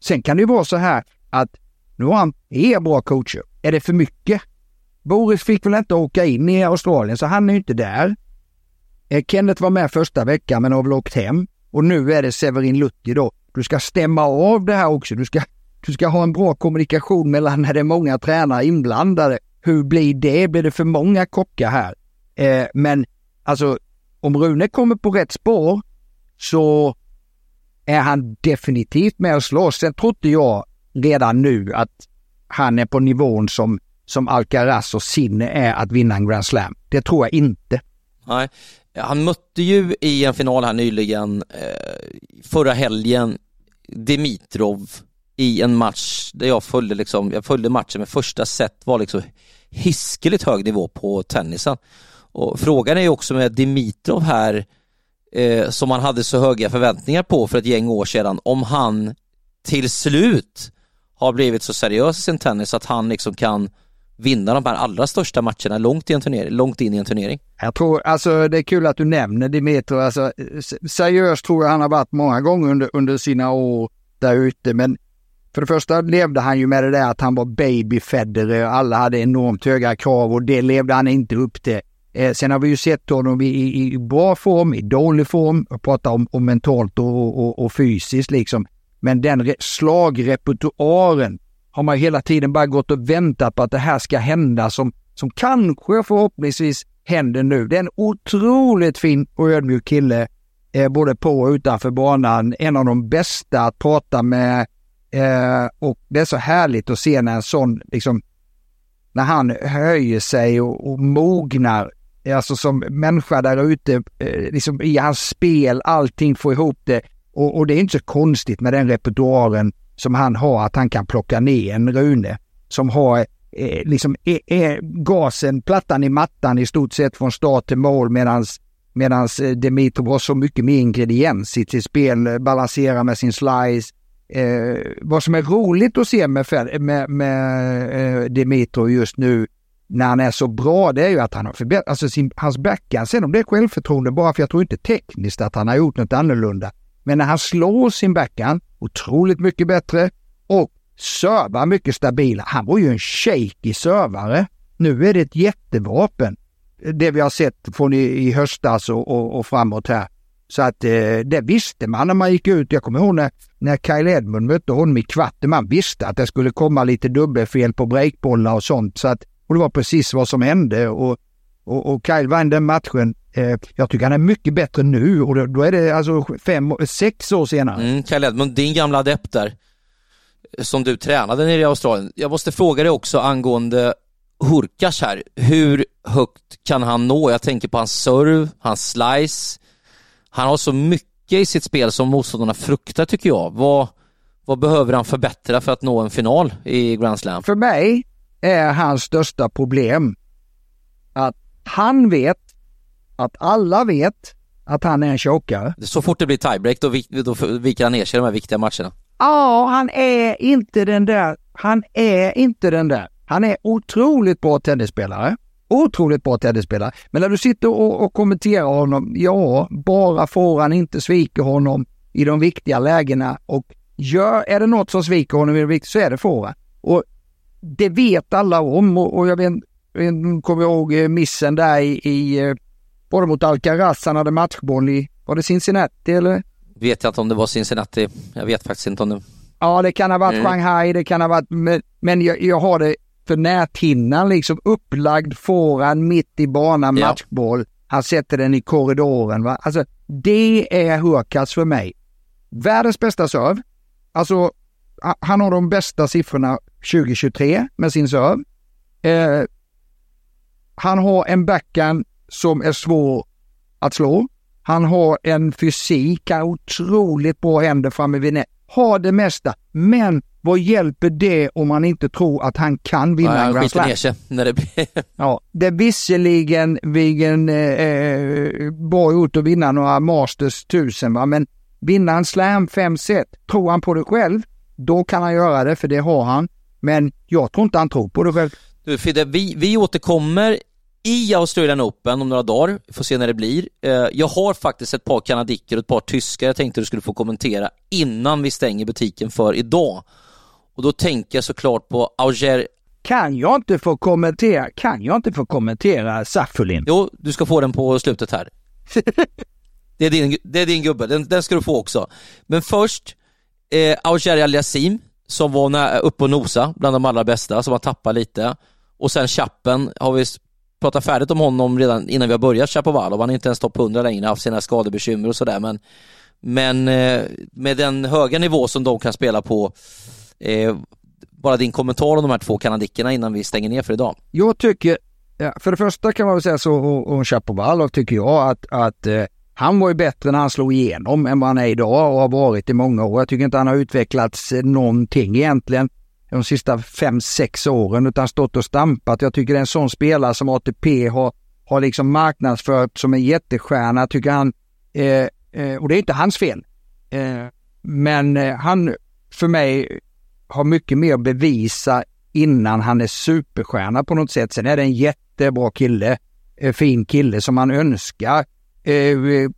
sen kan det ju vara så här att nu har han är bra coacher. Är det för mycket? Boris fick väl inte åka in i Australien så han är ju inte där. Eh, Kenneth var med första veckan men har väl åkt hem. Och nu är det Severin Lutti då. Du ska stämma av det här också. Du ska, du ska ha en bra kommunikation mellan när det är många tränare inblandade. Hur blir det? Blir det för många kockar här? Eh, men alltså om Rune kommer på rätt spår så är han definitivt med och slåss. Sen trodde jag redan nu att han är på nivån som som Alcaraz och Sinne är att vinna en Grand Slam. Det tror jag inte. Nej, han mötte ju i en final här nyligen, eh, förra helgen, Dimitrov i en match där jag följde liksom, jag följde matchen med första set var liksom hiskeligt hög nivå på tennisen. Och frågan är ju också med Dimitrov här, eh, som man hade så höga förväntningar på för ett gäng år sedan, om han till slut har blivit så seriös i sin tennis att han liksom kan vinna de här allra största matcherna långt, i en turnering, långt in i en turnering. Jag tror, alltså det är kul att du nämner Dimitro. Alltså, seriöst tror jag han har varit många gånger under, under sina år där ute. Men för det första levde han ju med det där att han var baby Federer. Alla hade enormt höga krav och det levde han inte upp till. Eh, sen har vi ju sett honom i, i, i bra form, i dålig form. Jag pratar om, om mentalt och, och, och, fysiskt liksom. Men den slagrepertoaren har man hela tiden bara gått och väntat på att det här ska hända som, som kanske förhoppningsvis händer nu. Det är en otroligt fin och ödmjuk kille, eh, både på och utanför banan. En av de bästa att prata med eh, och det är så härligt att se när en sån, liksom, när han höjer sig och, och mognar, Eh, alltså som människa där ute, eh, liksom i hans spel, allting får ihop det. Och, och det är inte så konstigt med den repertoaren som han har, att han kan plocka ner en Rune som har eh, liksom eh, eh, gasen, plattan i mattan i stort sett från start till mål medans Medans eh, Dimitrov har så mycket mer ingrediens i sitt spel, eh, balanserar med sin slice. Eh, vad som är roligt att se med, med, med eh, Dimitrov just nu när han är så bra, det är ju att han har förbättrat, alltså sin, hans backhand, sen om det är självförtroende bara för jag tror inte tekniskt att han har gjort något annorlunda. Men när han slår sin backhand, otroligt mycket bättre och servar mycket stabilare. Han var ju en shaky servare. Nu är det ett jättevapen. Det vi har sett från i, i höstas och, och, och, framåt här. Så att eh, det visste man när man gick ut. Jag kommer ihåg när, när Kyle Edmund mötte honom i kvarten. Man visste att det skulle komma lite dubbelfel på breakbollar och sånt. Så att, och det var precis vad som hände. Och, och, och Kyle vann den matchen Eh, jag tycker han är mycket bättre nu och då, är det alltså fem, sex år senare. Mm, Kyle Edmund, din gamla adept där, som du tränade nere i Australien. Jag måste fråga dig också angående Hurkas här, hur högt kan han nå? Jag tänker på hans serve, hans slice. Han har så mycket i sitt spel som motståndarna fruktar tycker jag. Vad, vad behöver han förbättra för att nå en final i Grand Slam? För mig är hans största problem att han vet att alla vet att han är en chokare. Så fort det blir tiebreak då, då viker han ner sig i de här viktiga matcherna. Ja, han är inte den där. Han är inte den där. Han är otroligt bra tennisspelare. Otroligt bra tennisspelare. Men när du sitter och, och kommenterar honom, ja, bara får han inte svika honom i de viktiga lägena och gör, är det något som sviker honom i det viktiga så är det fåran. Och det vet alla om och, och jag vet, kommer ihåg eh, missen där i, i eh, både mot Alcaraz, han hade matchboll i, var det Cincinnati eller? Vet jag inte om det var Cincinnati, jag vet faktiskt inte om det. Ja, det kan ha varit mm. Shanghai, det kan ha varit, men, men jag, jag har det för näthinnan liksom upplagd fåran mitt i banan, ja. matchboll. Han sätter den i korridoren. Va? Alltså, det är Hurkacz för mig. Världens bästa serve. Alltså, han har de bästa siffrorna 2023 med sin serve. Eh, han har en backhand som är svår att slå. Han har en fysik, har otroligt bra händer framme vid nät. Har det mesta, men vad hjälper det om man inte tror att han kan vinna ja, en Grand Slam? sig när det blir... ja, det är visserligen Vigen, eh, eh, bra gjort att vinna några Masters tusen va, men vinna en Slam fem set, tror han på det själv, då kan han göra det, för det har han. Men jag tror inte han tror på det själv. Du Fidde, vi, vi återkommer i Australian Open om några dagar, får se när det blir. Eh, jag har faktiskt ett par kanadiker och ett par tyskar jag tänkte du skulle få kommentera innan vi stänger butiken för idag. Och då tänker jag såklart på Auger kan jag inte få kommentera, kan jag inte få kommentera Safulin? Jo, du ska få den på slutet här. <laughs> det, är din, det är din gubbe, den, den ska du få också. Men först, eh, Auger Aliasim som var uppe och nosa bland de allra bästa, som har tappat lite. Och sen Chappen har vi pratat färdigt om honom redan innan vi har börjat Chapovalov. Han är inte ens topp 100 längre, haft sina skadebekymmer och sådär. Men, men eh, med den höga nivå som de kan spela på, eh, bara din kommentar om de här två kanadickerna innan vi stänger ner för idag. Jag tycker, ja, för det första kan man väl säga så om Chapovalov tycker jag att, att eh, han var ju bättre när han slog igenom än vad han är idag och har varit i många år. Jag tycker inte han har utvecklats eh, någonting egentligen de sista fem, sex åren utan stått och stampat. Jag tycker det är en sån spelare som ATP har, har liksom marknadsfört som en jättestjärna. Jag tycker han, eh, eh, och det är inte hans fel, eh, men eh, han för mig har mycket mer att bevisa innan han är superstjärna på något sätt. Sen är det en jättebra kille, eh, fin kille som man önskar Eh, eh,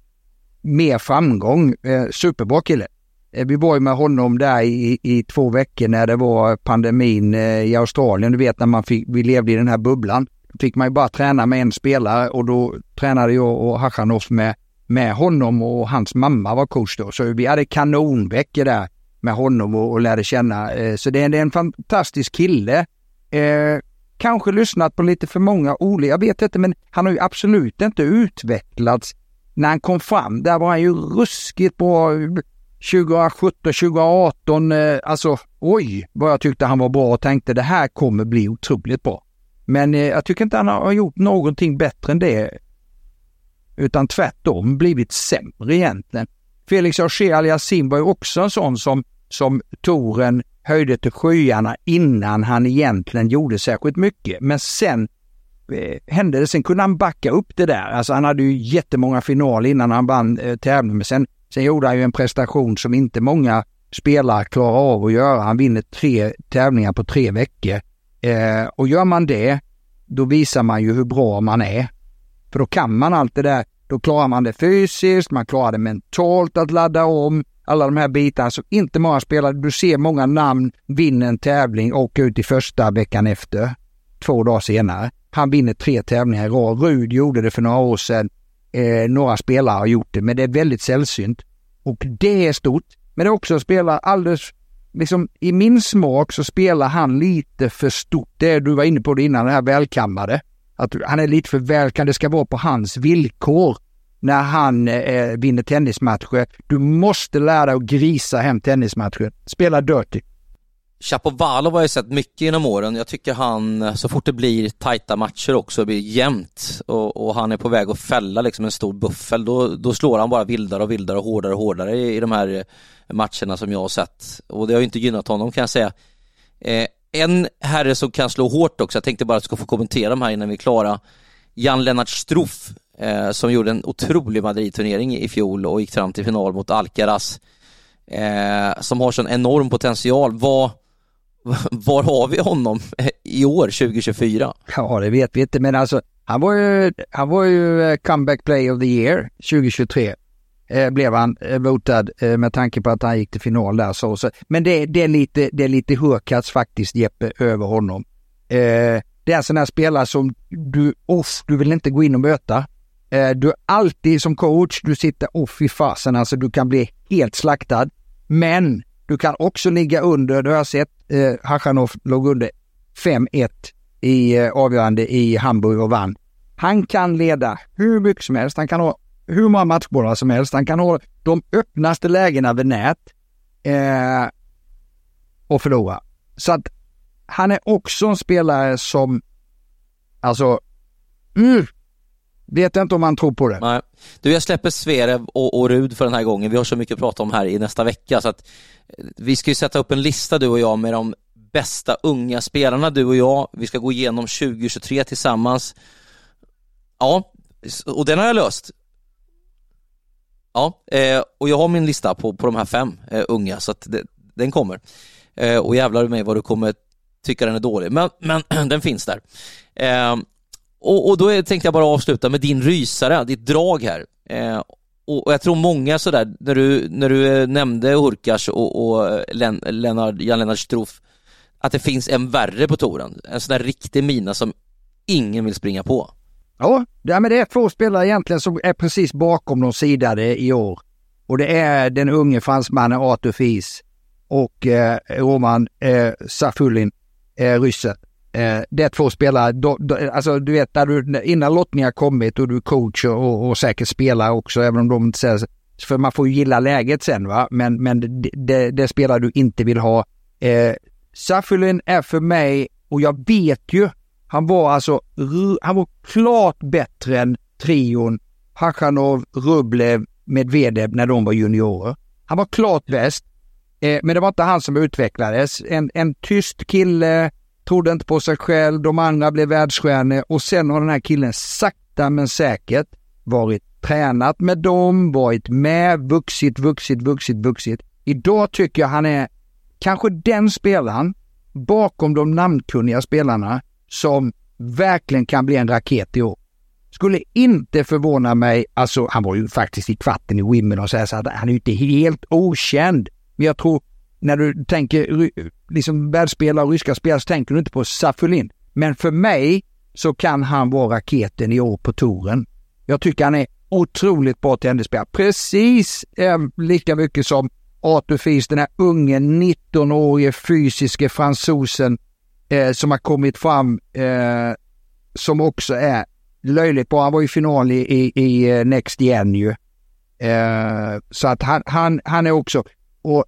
mer framgång, eh, superbra kille. Eh, vi var ju med honom där i, i två veckor när det var pandemin eh, i Australien. Du vet när man fick, vi levde i den här bubblan. fick man ju bara träna med en spelare och då tränade jag och Hachanov med, med honom och hans mamma var coach då. Så vi hade kanonveckor där med honom och, och lärde känna. Eh, så det är, det är en fantastisk kille. Eh, kanske lyssnat på lite för många olika, jag vet inte, men han har ju absolut inte utvecklats. När han kom fram, där var han ju ruskigt bra 2017, 2018, eh, alltså oj vad jag tyckte han var bra och tänkte det här kommer bli otroligt bra. Men eh, jag tycker inte han har gjort någonting bättre än det. Utan tvärtom blivit sämre egentligen. Felix Auger Aliasim var ju också en sån som, som toren höjde till skyarna innan han egentligen gjorde särskilt mycket. Men sen Eh, händelsen hände det, sen kunde han backa upp det där. Alltså han hade ju jättemånga finaler innan han vann eh, tävlingen. Men sen Sen gjorde han ju en prestation som inte många spelare klarar av att göra. Han vinner tre tävlingar på tre veckor. Eh, och gör man det, då visar man ju hur bra man är. För då kan man allt det där. Då klarar man det fysiskt, man klarar det mentalt att ladda om. Alla de här bitarna som inte många spelare, du ser många namn vinna en tävling och åka ut i första veckan efter. Två dagar senare. Han vinner tre tävlingar i rad. Rud gjorde det för några år sedan. Eh, några spelare har gjort det, men det är väldigt sällsynt. Och det är stort. Men det är också att spela alldeles, liksom i min smak så spelar han lite för stort. Det du var inne på det innan, det här välkammade. Att han är lite för välkammad, det ska vara på hans villkor när han eh, vinner tennismatcher. Du måste lära dig att grisa hem tennismatcher. Spela dirty. Chapovalov har jag sett mycket genom åren. Jag tycker han, så fort det blir tajta matcher också, blir jämnt och, och, han är på väg att fälla liksom en stor buffel, då, då slår han bara vildare och vildare och hårdare och hårdare i, i de här eh, matcherna som jag har sett. Och det har ju inte gynnat honom kan jag säga. Eh, en herre som kan slå hårt också, jag tänkte bara att jag ska få kommentera de här innan vi är klara. Jan-Lennart Struff, eh, som gjorde en otrolig Madrid-turnering i fjol och gick fram till final mot Alcaraz. Eh, som har sån enorm potential. Vad, <laughs> var har vi honom i år, 2024? Ja, det vet vi inte, men alltså han var ju, han var ju eh, comeback play of the year 2023. Eh, blev han eh, votad eh, med tanke på att han gick till final där. Så, så. Men det, det, är lite, det är lite hurkats faktiskt Jeppe över honom. Eh, det är en sån här spelare som du, off, du vill inte gå in och möta. Eh, du är alltid som coach, du sitter off i fasen, alltså du kan bli helt slaktad. Men du kan också ligga under, det har jag sett eh, Hachanov låg under 5-1 i eh, avgörande i Hamburg och vann. Han kan leda hur mycket som helst. Han kan ha hur många matchbollar som helst. Han kan ha de öppnaste lägena vid nät eh, och förlora. Så att han är också en spelare som, alltså, mm, vet inte om han tror på det. Nej. Du, jag släpper Sverev och, och Rud för den här gången. Vi har så mycket att prata om här i nästa vecka så att eh, vi ska ju sätta upp en lista du och jag med de bästa unga spelarna, du och jag. Vi ska gå igenom 2023 tillsammans. Ja, och den har jag löst. Ja, eh, och jag har min lista på, på de här fem eh, unga så att det, den kommer. Och jävlar mig vad du kommer tycka den är dålig, men, men <clears throat> den finns där. Och, och, då tänkte jag bara avsluta med din rysare, ditt drag här. Eh, och, och, jag tror många sådär, när du, när du eh, nämnde Hurkacz och, och eh, Len, Lennart, Jan-Lennart Struff, att det finns en värre på touren. En sån där riktig mina som ingen vill springa på. Ja, det, men det är två spelare egentligen som är precis bakom de sidade i år. Och det är den unge fransmannen Arthur Fils och eh, Roman eh, Safulin, eh, ryssen. Eh, det är två spelare, do, do, alltså du vet där du, innan lottningen kommit och du är coach och, och säkert spelar också, även om de inte säger för man får ju gilla läget sen va, men, men det, det, det spelar du inte vill ha. Eh, Safulin är för mig, och jag vet ju han var alltså, han var klart bättre än trion Hachanov, Rublev, Medvedev när de var juniorer. Han var klart bäst. Eh, men det var inte han som utvecklades. En, en tyst kille, trodde inte på sig själv, de andra blev världsstjärnor och sen har den här killen sakta men säkert varit tränat med dem, varit med, vuxit, vuxit, vuxit, vuxit. Idag tycker jag han är kanske den spelaren bakom de namnkunniga spelarna som verkligen kan bli en raket i år. Skulle inte förvåna mig, alltså han var ju faktiskt i kvarten i Wimbledon och så, här, så han är ju inte helt okänd. Men jag tror när du tänker liksom världsspelare och ryska spelare så tänker du inte på Safulin. Men för mig så kan han vara raketen i år på touren. Jag tycker han är otroligt bra tennisspelare. Precis eh, lika mycket som Arthur Fils, den här unge 19-årige fysiske fransosen eh, som har kommit fram eh, som också är löjligt bra. Han var i final i, i, i eh, Next Gen ju. Eh, så att han, han, han är också, och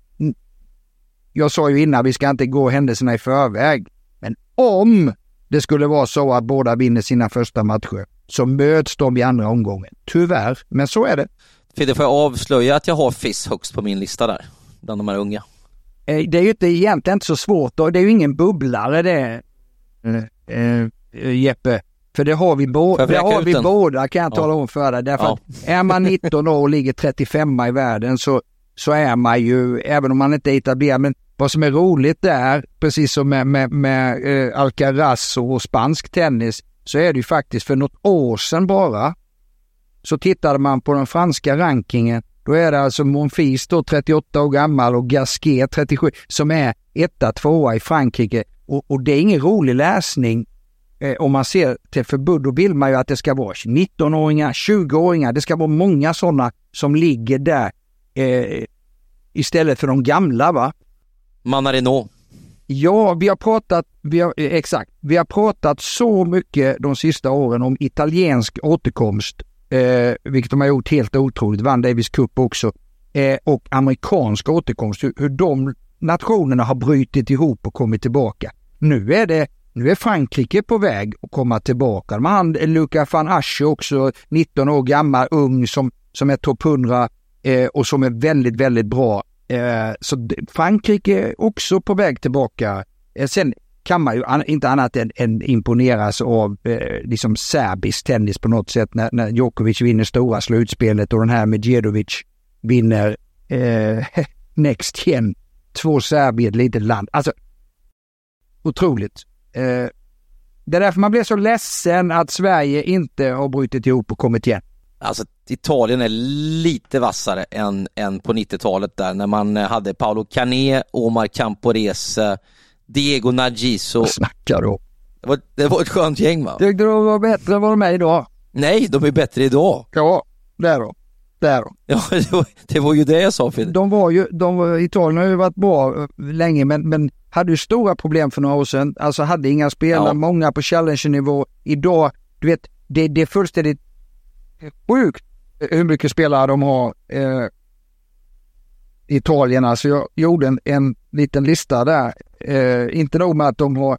jag sa ju innan, vi ska inte gå händelserna i förväg. Men om det skulle vara så att båda vinner sina första matcher så möts de i andra omgången. Tyvärr, men så är det. Fidde, får jag avslöja att jag har FIS högst på min lista där, bland de här unga? Eh, det är ju inte, egentligen inte så svårt och det är ju ingen bubblare det, äh, äh, Jeppe. För det har vi, bo det har vi båda kan jag ja. tala om för dig. Därför ja. att är man 19 år och ligger 35 i världen så, så är man ju, även om man inte är etablerad, men vad som är roligt är, precis som med, med, med eh, Alcaraz och spansk tennis, så är det ju faktiskt för något år sedan bara, så tittade man på den franska rankingen då är det alltså Monfils då 38 år gammal och Gasquet 37 som är etta, tvåa i Frankrike. Och, och det är ingen rolig läsning eh, om man ser till förbud. Då vill man ju att det ska vara 19-åringar, 20-åringar. Det ska vara många sådana som ligger där eh, istället för de gamla va. Manarino. Ja, vi har pratat, vi har, eh, exakt, vi har pratat så mycket de sista åren om italiensk återkomst eh, vilket de har gjort helt otroligt, vann Davis Cup också, eh, och amerikansk återkomst, hur, hur de nationerna har brutit ihop och kommit tillbaka. Nu är det nu är Frankrike på väg att komma tillbaka. De har han eh, Luca van Asche också, 19 år gammal, ung som, som är topp 100 eh, och som är väldigt, väldigt bra. Eh, så Frankrike är också på väg tillbaka. Eh, sen kan man ju inte annat än, än imponeras av eh, liksom serbisk tennis på något sätt när, när Djokovic vinner stora slutspelet och den här Medjedovic vinner eh, <laughs> Next Gen. Två serbier i ett litet land. Alltså, otroligt. Eh, det är därför man blir så ledsen att Sverige inte har brutit ihop och kommit igen. Alltså Italien är lite vassare än, än på 90-talet där när man hade Paolo Canet, Omar Camporese, Diego Nargiso. Vad snackar du? Det var, det var ett skönt gäng va? Tyckte de var bättre än vad de är idag? Nej, de är bättre idag. Ja, det är de. Det är de. <laughs> Ja, det var, det var ju det jag sa Fidde. De var ju, de var, Italien har ju varit bra eh, länge men, men hade ju stora problem för några år sedan. Alltså hade inga spelare, Ja. många på challenger-nivå. Idag, du vet, det, det är fullständigt sjukt hur mycket spelare de har. Eh, Italien, alltså jag gjorde en, en liten lista där. Eh, inte nog med att de har,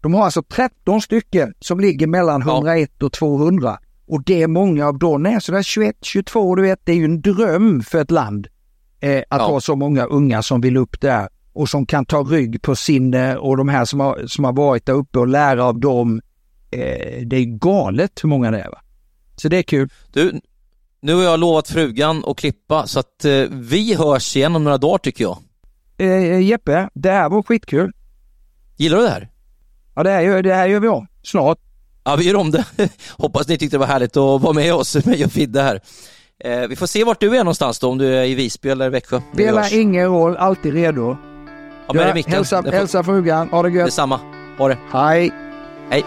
de har alltså 13 stycken som ligger mellan Ja. 101 och 200. Och det är många av dem, nej sådär 21, 22, du vet, det är ju en dröm för ett land. Eh, att Ja. ha så många unga som vill upp där och som kan ta rygg på sinne och de här som har, som har varit där uppe och lära av dem. Eh, det är galet hur många det är va. Så det är kul. Du, nu har jag lovat frugan att klippa så att eh, vi hörs igen om några dagar tycker jag. Eh, Jeppe, det här var skitkul. Gillar du det här? Ja det här, gör- det här gör vi om snart. Ja, vi gör om det. <laughs> Hoppas ni tyckte det var härligt att vara med oss, <laughs> mig och Fidde här. Eh, vi får se vart du är någonstans då, om du är i Visby eller Växjö. Spelar ingen roll, alltid redo. Ja, men det är hälsa, får- hälsa frugan, ha det gött. Detsamma. Ha det. Hej. Hej.